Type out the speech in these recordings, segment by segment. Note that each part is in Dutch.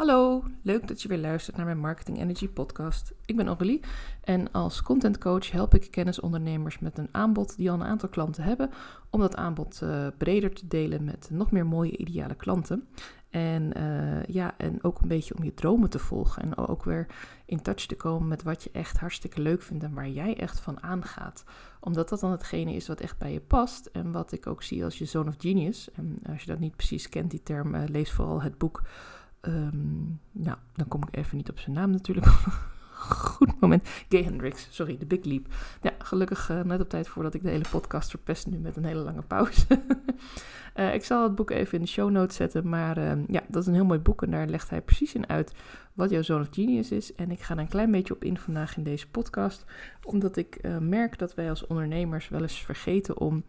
Hallo, leuk dat je weer luistert naar mijn Marketing Energy podcast. Ik ben Aurélie en als content coach help ik kennisondernemers met een aanbod die al een aantal klanten hebben, om dat aanbod uh, breder te delen met nog meer mooie ideale klanten. En, uh, ja, en ook een beetje om je dromen te volgen en ook weer in touch te komen met wat je echt hartstikke leuk vindt en waar jij echt van aangaat. Omdat dat dan hetgene is wat echt bij je past en wat ik ook zie als je Zone of Genius. En als je dat niet precies kent, die term, uh, lees vooral het boek Um, nou, dan kom ik even niet op zijn naam natuurlijk. Goed moment. Gay Hendrix, sorry, The Big Leap. Ja, gelukkig uh, net op tijd voordat ik de hele podcast verpest nu met een hele lange pauze. uh, ik zal het boek even in de show notes zetten, maar uh, ja, dat is een heel mooi boek en daar legt hij precies in uit wat jouw Zone of Genius is. En ik ga er een klein beetje op in vandaag in deze podcast, omdat ik eh, merk dat wij als ondernemers wel eens vergeten om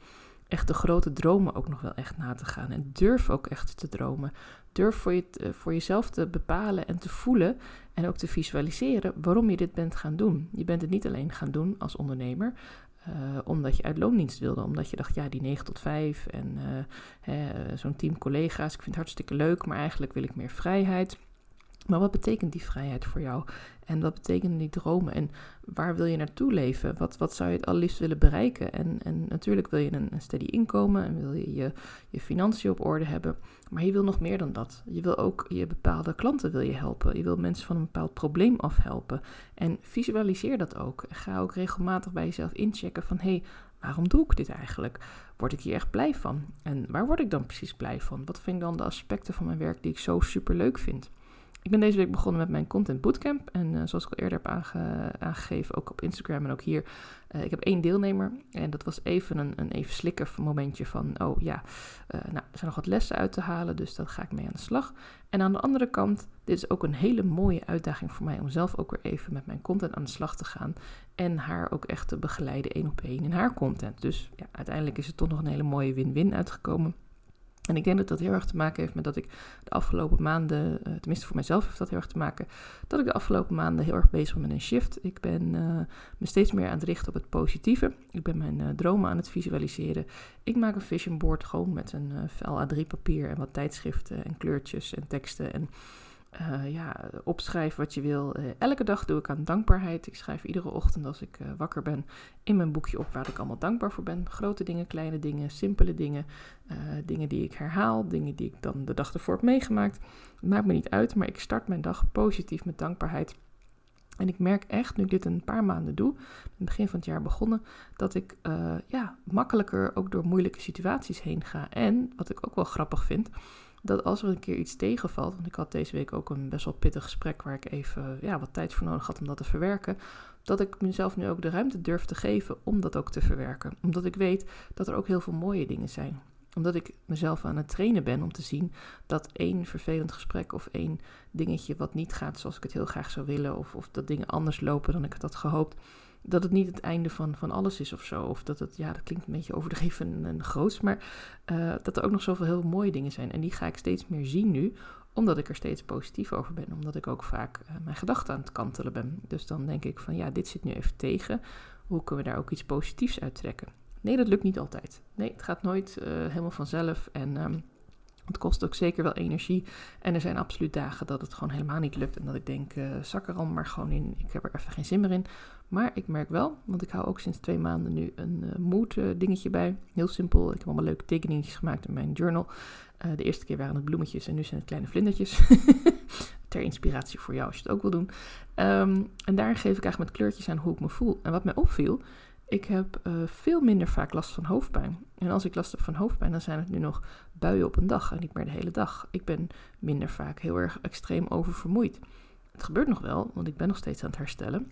echt de grote dromen ook nog wel echt na te gaan. En durf ook echt te dromen. Durf voor, je, eh, voor jezelf te bepalen en te voelen en ook te visualiseren waarom je dit bent gaan doen. Je bent het niet alleen gaan doen als ondernemer, uh, omdat je uit loondienst wilde. Omdat je dacht, ja, die 9 tot 5 en uh, zo'n team collega's, ik vind het hartstikke leuk, maar eigenlijk wil ik meer vrijheid. Maar wat betekent die vrijheid voor jou? En wat betekenen die dromen? En waar wil je naartoe leven? Wat, wat zou je het allerliefst willen bereiken? En, en natuurlijk wil je een, een steady inkomen en wil je, je je financiën op orde hebben. Maar je wil nog meer dan dat. Je wil ook je bepaalde klanten wil je helpen. Je wil mensen van een bepaald probleem afhelpen. En visualiseer dat ook. Ga ook regelmatig bij jezelf inchecken van... hé, hey, waarom doe ik dit eigenlijk? Word ik hier echt blij van? En waar word ik dan precies blij van? Wat vind ik dan de aspecten van mijn werk die ik zo super leuk vind? Ik ben deze week begonnen met mijn Content Bootcamp. En uh, zoals ik al eerder heb aangegeven, ook op Instagram en ook hier. Uh, ik heb één deelnemer. En dat was even een, een even slikker momentje van... oh ja, uh, nou, er zijn nog wat lessen uit te halen, dus daar ga ik mee aan de slag. En aan de andere kant, dit is ook een hele mooie uitdaging voor mij... om zelf ook weer even met mijn content aan de slag te gaan... en haar ook echt te begeleiden één op één in haar content. Dus ja, uiteindelijk is er toch nog een hele mooie win-win uitgekomen... En ik denk dat dat heel erg te maken heeft met dat ik de afgelopen maanden, uh, tenminste voor mijzelf heeft dat heel erg te maken, dat ik de afgelopen maanden heel erg bezig ben met een shift. Ik ben uh, me steeds meer aan het richten op het positieve. Ik ben mijn uh, dromen aan het visualiseren. Ik maak een vision board gewoon met een vel A3 papier en wat tijdschriften en kleurtjes en teksten en uh, ja, opschrijf wat je wil. Uh, elke dag doe ik aan dankbaarheid. Ik schrijf iedere ochtend als ik uh, wakker ben in mijn boekje op waar ik allemaal dankbaar voor ben. Grote dingen, kleine dingen, simpele dingen. dingen die ik herhaal, dingen die ik dan de dag ervoor heb meegemaakt. Maakt me niet uit, maar ik start mijn dag positief met dankbaarheid. En ik merk echt, nu ik dit een paar maanden doe, het begin van het jaar begonnen, dat ik ja, makkelijker ook door moeilijke situaties heen ga. En wat ik ook wel grappig vind, dat als er een keer iets tegenvalt, want ik had deze week ook een best wel pittig gesprek waar ik even ja, wat tijd voor nodig had om dat te verwerken, dat ik mezelf nu ook de ruimte durf te geven om dat ook te verwerken. Omdat ik weet dat er ook heel veel mooie dingen zijn. Omdat ik mezelf aan het trainen ben om te zien dat één vervelend gesprek of één dingetje wat niet gaat zoals ik het heel graag zou willen, of, of dat dingen anders lopen dan ik het had gehoopt, dat het niet het einde van, van alles is of zo. Of dat het, ja, dat klinkt een beetje overdreven en groots, maar uh, dat er ook nog zoveel heel mooie dingen zijn. En die ga ik steeds meer zien nu, omdat ik er steeds positief over ben. Omdat ik ook vaak uh, mijn gedachten aan het kantelen ben. Dus dan denk ik van, ja, dit zit nu even tegen. Hoe kunnen we daar ook iets positiefs uit trekken? Nee, dat lukt niet altijd. Nee, het gaat nooit uh, helemaal vanzelf. En um, het kost ook zeker wel energie. En er zijn absoluut dagen dat het gewoon helemaal niet lukt. En dat ik denk, uh, zak er al maar gewoon in. Ik heb er even geen zin meer in. Maar ik merk wel, want ik hou ook sinds twee maanden nu een uh, mood uh, dingetje bij. Heel simpel. Ik heb allemaal leuke tekeningetjes gemaakt in mijn journal. de eerste keer waren het bloemetjes en nu zijn het kleine vlindertjes. Ter inspiratie voor jou als je het ook wil doen. Um, en daar geef ik eigenlijk met kleurtjes aan hoe ik me voel. En wat mij opviel, ik heb veel minder vaak last van hoofdpijn. En als ik last heb van hoofdpijn, dan zijn het nu nog buien op een dag en niet meer de hele dag. Ik ben minder vaak heel erg extreem oververmoeid. Het gebeurt nog wel, want ik ben nog steeds aan het herstellen.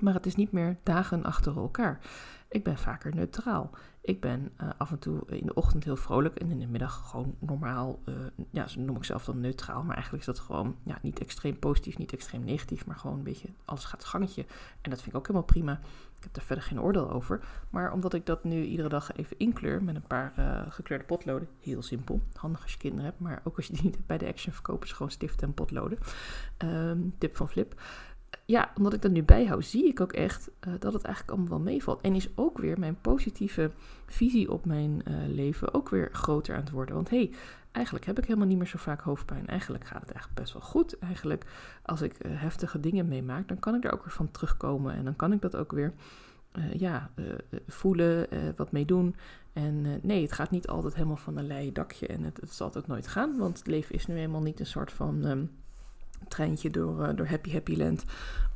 Maar het is niet meer dagen achter elkaar. Ik ben vaker neutraal. Ik ben uh, af en toe in de ochtend heel vrolijk en in de middag gewoon normaal. Uh, ja, zo noem ik zelf dan neutraal. Maar eigenlijk is dat gewoon ja, niet extreem positief, niet extreem negatief. Maar gewoon een beetje alles gaat gangetje. En dat vind ik ook helemaal prima. Ik heb daar verder geen oordeel over. Maar omdat ik dat nu iedere dag even inkleur met een paar uh, gekleurde potloden. Heel simpel. Handig als je kinderen hebt. Maar ook als je die niet hebt bij de Action verkopen. Is gewoon stiften en potloden. Um, tip van Flip ja, omdat ik dat nu bijhoud, zie ik ook echt uh, dat het eigenlijk allemaal wel meevalt. En is ook weer mijn positieve visie op mijn uh, leven ook weer groter aan het worden. Want hé, hey, eigenlijk heb ik helemaal niet meer zo vaak hoofdpijn. Eigenlijk gaat het eigenlijk best wel goed. Eigenlijk, als ik eh, heftige dingen meemaak, dan kan ik er ook weer van terugkomen. En dan kan ik dat ook weer ja, voelen, wat mee doen. En nee, het gaat niet altijd helemaal van een leien dakje. En het, zal het ook nooit gaan, want het leven is nu eenmaal niet een soort van um, treintje door, door Happy Happy Land.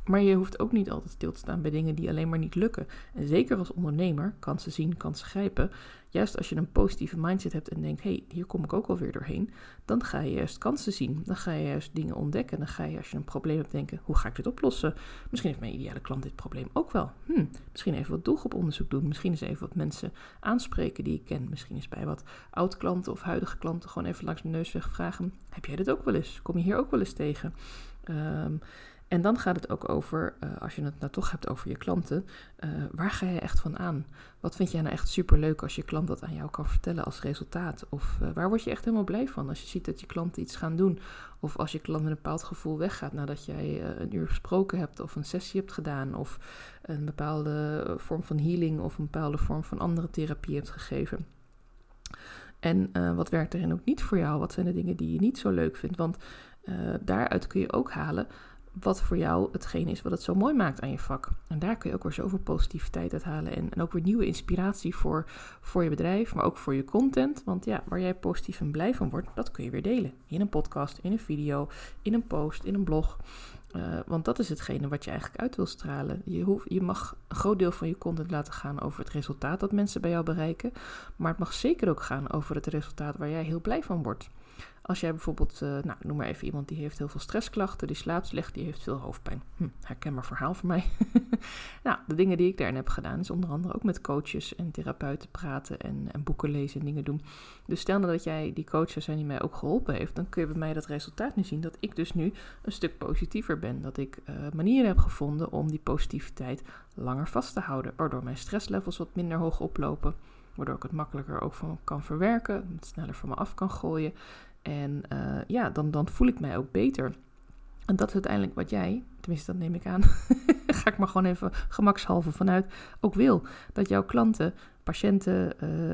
Maar je hoeft ook niet altijd stil te staan bij dingen die alleen maar niet lukken. En zeker als ondernemer, kansen zien, kansen grijpen. Juist als je een positieve mindset hebt en denkt: hé, hey, hier kom ik ook alweer doorheen. Dan ga je juist kansen zien. Dan ga je juist dingen ontdekken. Dan ga je als je een probleem hebt denken: hoe ga ik dit oplossen? Misschien heeft mijn ideale klant dit probleem ook wel. Hm, misschien even wat doelgroeponderzoek doen. Misschien eens even wat mensen aanspreken die ik ken. Misschien eens bij wat oud-klanten of huidige klanten gewoon even langs mijn neus vragen: heb jij dit ook wel eens? Kom je hier ook wel eens tegen? Um, en dan gaat het ook over, uh, als je het nou toch hebt over je klanten, uh, waar ga je echt van aan? Wat vind jij nou echt superleuk als je klant dat aan jou kan vertellen als resultaat? Of uh, waar word je echt helemaal blij van als je ziet dat je klanten iets gaan doen? Of als je klant met een bepaald gevoel weggaat nadat jij een uur gesproken hebt of een sessie hebt gedaan of een bepaalde vorm van healing of een bepaalde vorm van andere therapie hebt gegeven. En wat werkt erin ook niet voor jou? Wat zijn de dingen die je niet zo leuk vindt? Want daaruit kun je ook halen wat voor jou hetgeen is wat het zo mooi maakt aan je vak. En daar kun je ook weer zoveel positiviteit uit halen. En, en ook weer nieuwe inspiratie voor, voor je bedrijf, maar ook voor je content. Want ja, waar jij positief en blij van wordt, dat kun je weer delen. In een podcast, in een video, in een post, in een blog. Uh, want dat is hetgene wat je eigenlijk uit wil stralen. Je, hoeft, je mag een groot deel van je content laten gaan over het resultaat dat mensen bij jou bereiken. Maar het mag zeker ook gaan over het resultaat waar jij heel blij van wordt. Als jij bijvoorbeeld, uh, nou, noem maar even iemand die heeft heel veel stressklachten, die slaapt slecht, die heeft veel hoofdpijn. Hm, herkenbaar verhaal voor mij. nou, de dingen die ik daarin heb gedaan is onder andere ook met coaches en therapeuten praten en, en boeken lezen en dingen doen. Dus stel nou dat jij die coach zou zijn die mij ook geholpen heeft, dan kun je bij mij dat resultaat nu zien dat ik dus nu een stuk positiever ben. Dat ik uh, manieren heb gevonden om die positiviteit langer vast te houden, waardoor mijn stresslevels wat minder hoog oplopen. Waardoor ik het makkelijker ook van kan verwerken, sneller van me af kan gooien. En uh, ja, dan, dan voel ik mij ook beter. En dat is uiteindelijk wat jij, tenminste dat neem ik aan, ga ik maar gewoon even gemakshalve vanuit, ook wil. Dat jouw klanten patiënten, uh,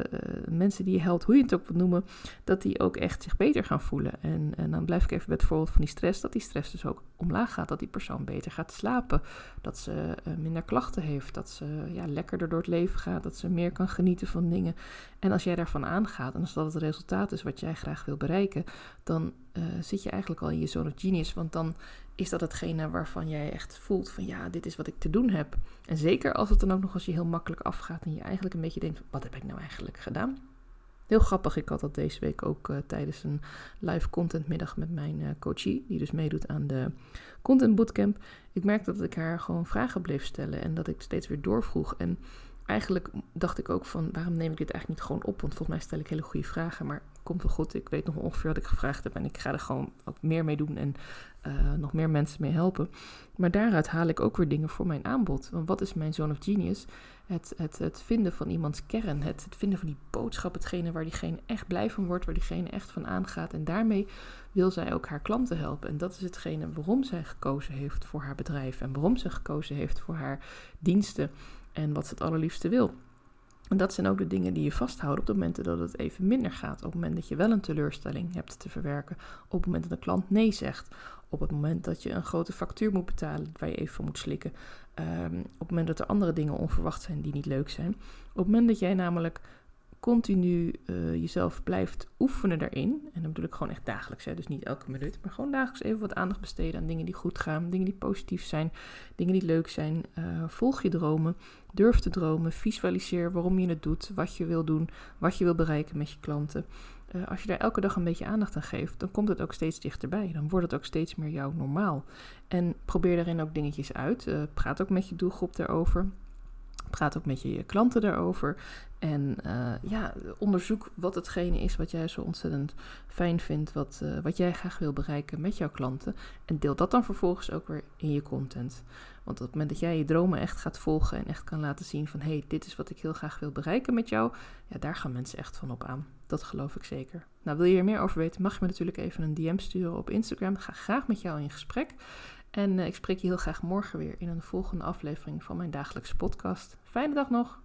mensen die je helpt, hoe je het ook wilt noemen, dat die ook echt zich beter gaan voelen. En, en dan blijf ik even bij het voorbeeld van die stress, dat die stress dus ook omlaag gaat, dat die persoon beter gaat slapen, dat ze uh, minder klachten heeft, dat ze ja, lekkerder door het leven gaat, dat ze meer kan genieten van dingen. En als jij daarvan aangaat en als dat het resultaat is wat jij graag wil bereiken, dan zit je eigenlijk al in je zone of genius, want dan is dat hetgene waarvan jij echt voelt van ja, dit is wat ik te doen heb. En zeker als het dan ook nog als je heel makkelijk afgaat en je eigenlijk een beetje denkt, wat heb ik nou eigenlijk gedaan? Heel grappig, ik had dat deze week ook uh, tijdens een live contentmiddag met mijn uh, coachie, die dus meedoet aan de Content Bootcamp. Ik merkte dat ik haar gewoon vragen bleef stellen en dat ik steeds weer doorvroeg. En eigenlijk dacht ik ook van, waarom neem ik dit eigenlijk niet gewoon op? Want volgens mij stel ik hele goede vragen, maar komt wel goed. Ik weet nog ongeveer wat ik gevraagd heb en ik ga er gewoon ook meer mee doen en uh, nog meer mensen mee helpen. Maar daaruit haal ik ook weer dingen voor mijn aanbod. Want wat is mijn zone of genius? Het, het, het vinden van iemands kern, het, het vinden van die boodschap, hetgene waar diegene echt blij van wordt, waar diegene echt van aangaat. En daarmee wil zij ook haar klanten helpen. En dat is hetgene waarom zij gekozen heeft voor haar bedrijf en waarom ze gekozen heeft voor haar diensten en wat ze het allerliefste wil. En dat zijn ook de dingen die je vasthoudt op de momenten dat het even minder gaat. Op het moment dat je wel een teleurstelling hebt te verwerken. Op het moment dat een klant nee zegt. Op het moment dat je een grote factuur moet betalen waar je even voor moet slikken. Um, op het moment dat er andere dingen onverwacht zijn die niet leuk zijn. Op het moment dat jij namelijk continu uh, jezelf blijft oefenen daarin. En dan bedoel ik gewoon echt dagelijks, hè, dus niet elke minuut. Maar gewoon dagelijks even wat aandacht besteden aan dingen die goed gaan, dingen die positief zijn, dingen die leuk zijn. Uh, volg je dromen, durf te dromen, visualiseer waarom je het doet, wat je wil doen, wat je wil bereiken met je klanten. Uh, als je daar elke dag een beetje aandacht aan geeft, dan komt het ook steeds dichterbij. Dan wordt het ook steeds meer jouw normaal. En probeer daarin ook dingetjes uit. praat ook met je doelgroep daarover. Praat ook met je klanten daarover. En uh, ja, onderzoek wat hetgene is wat jij zo ontzettend fijn vindt, wat, uh, wat jij graag wil bereiken met jouw klanten. En deel dat dan vervolgens ook weer in je content. Want op het moment dat jij je dromen echt gaat volgen en echt kan laten zien van hé, hey, dit is wat ik heel graag wil bereiken met jou, ja, daar gaan mensen echt van op aan. Dat geloof ik zeker. Nou, wil je er meer over weten, mag je me natuurlijk even een DM sturen op Instagram. Ga graag met jou in gesprek. En uh, ik spreek je heel graag morgen weer in een volgende aflevering van mijn dagelijkse podcast. Fijne dag nog!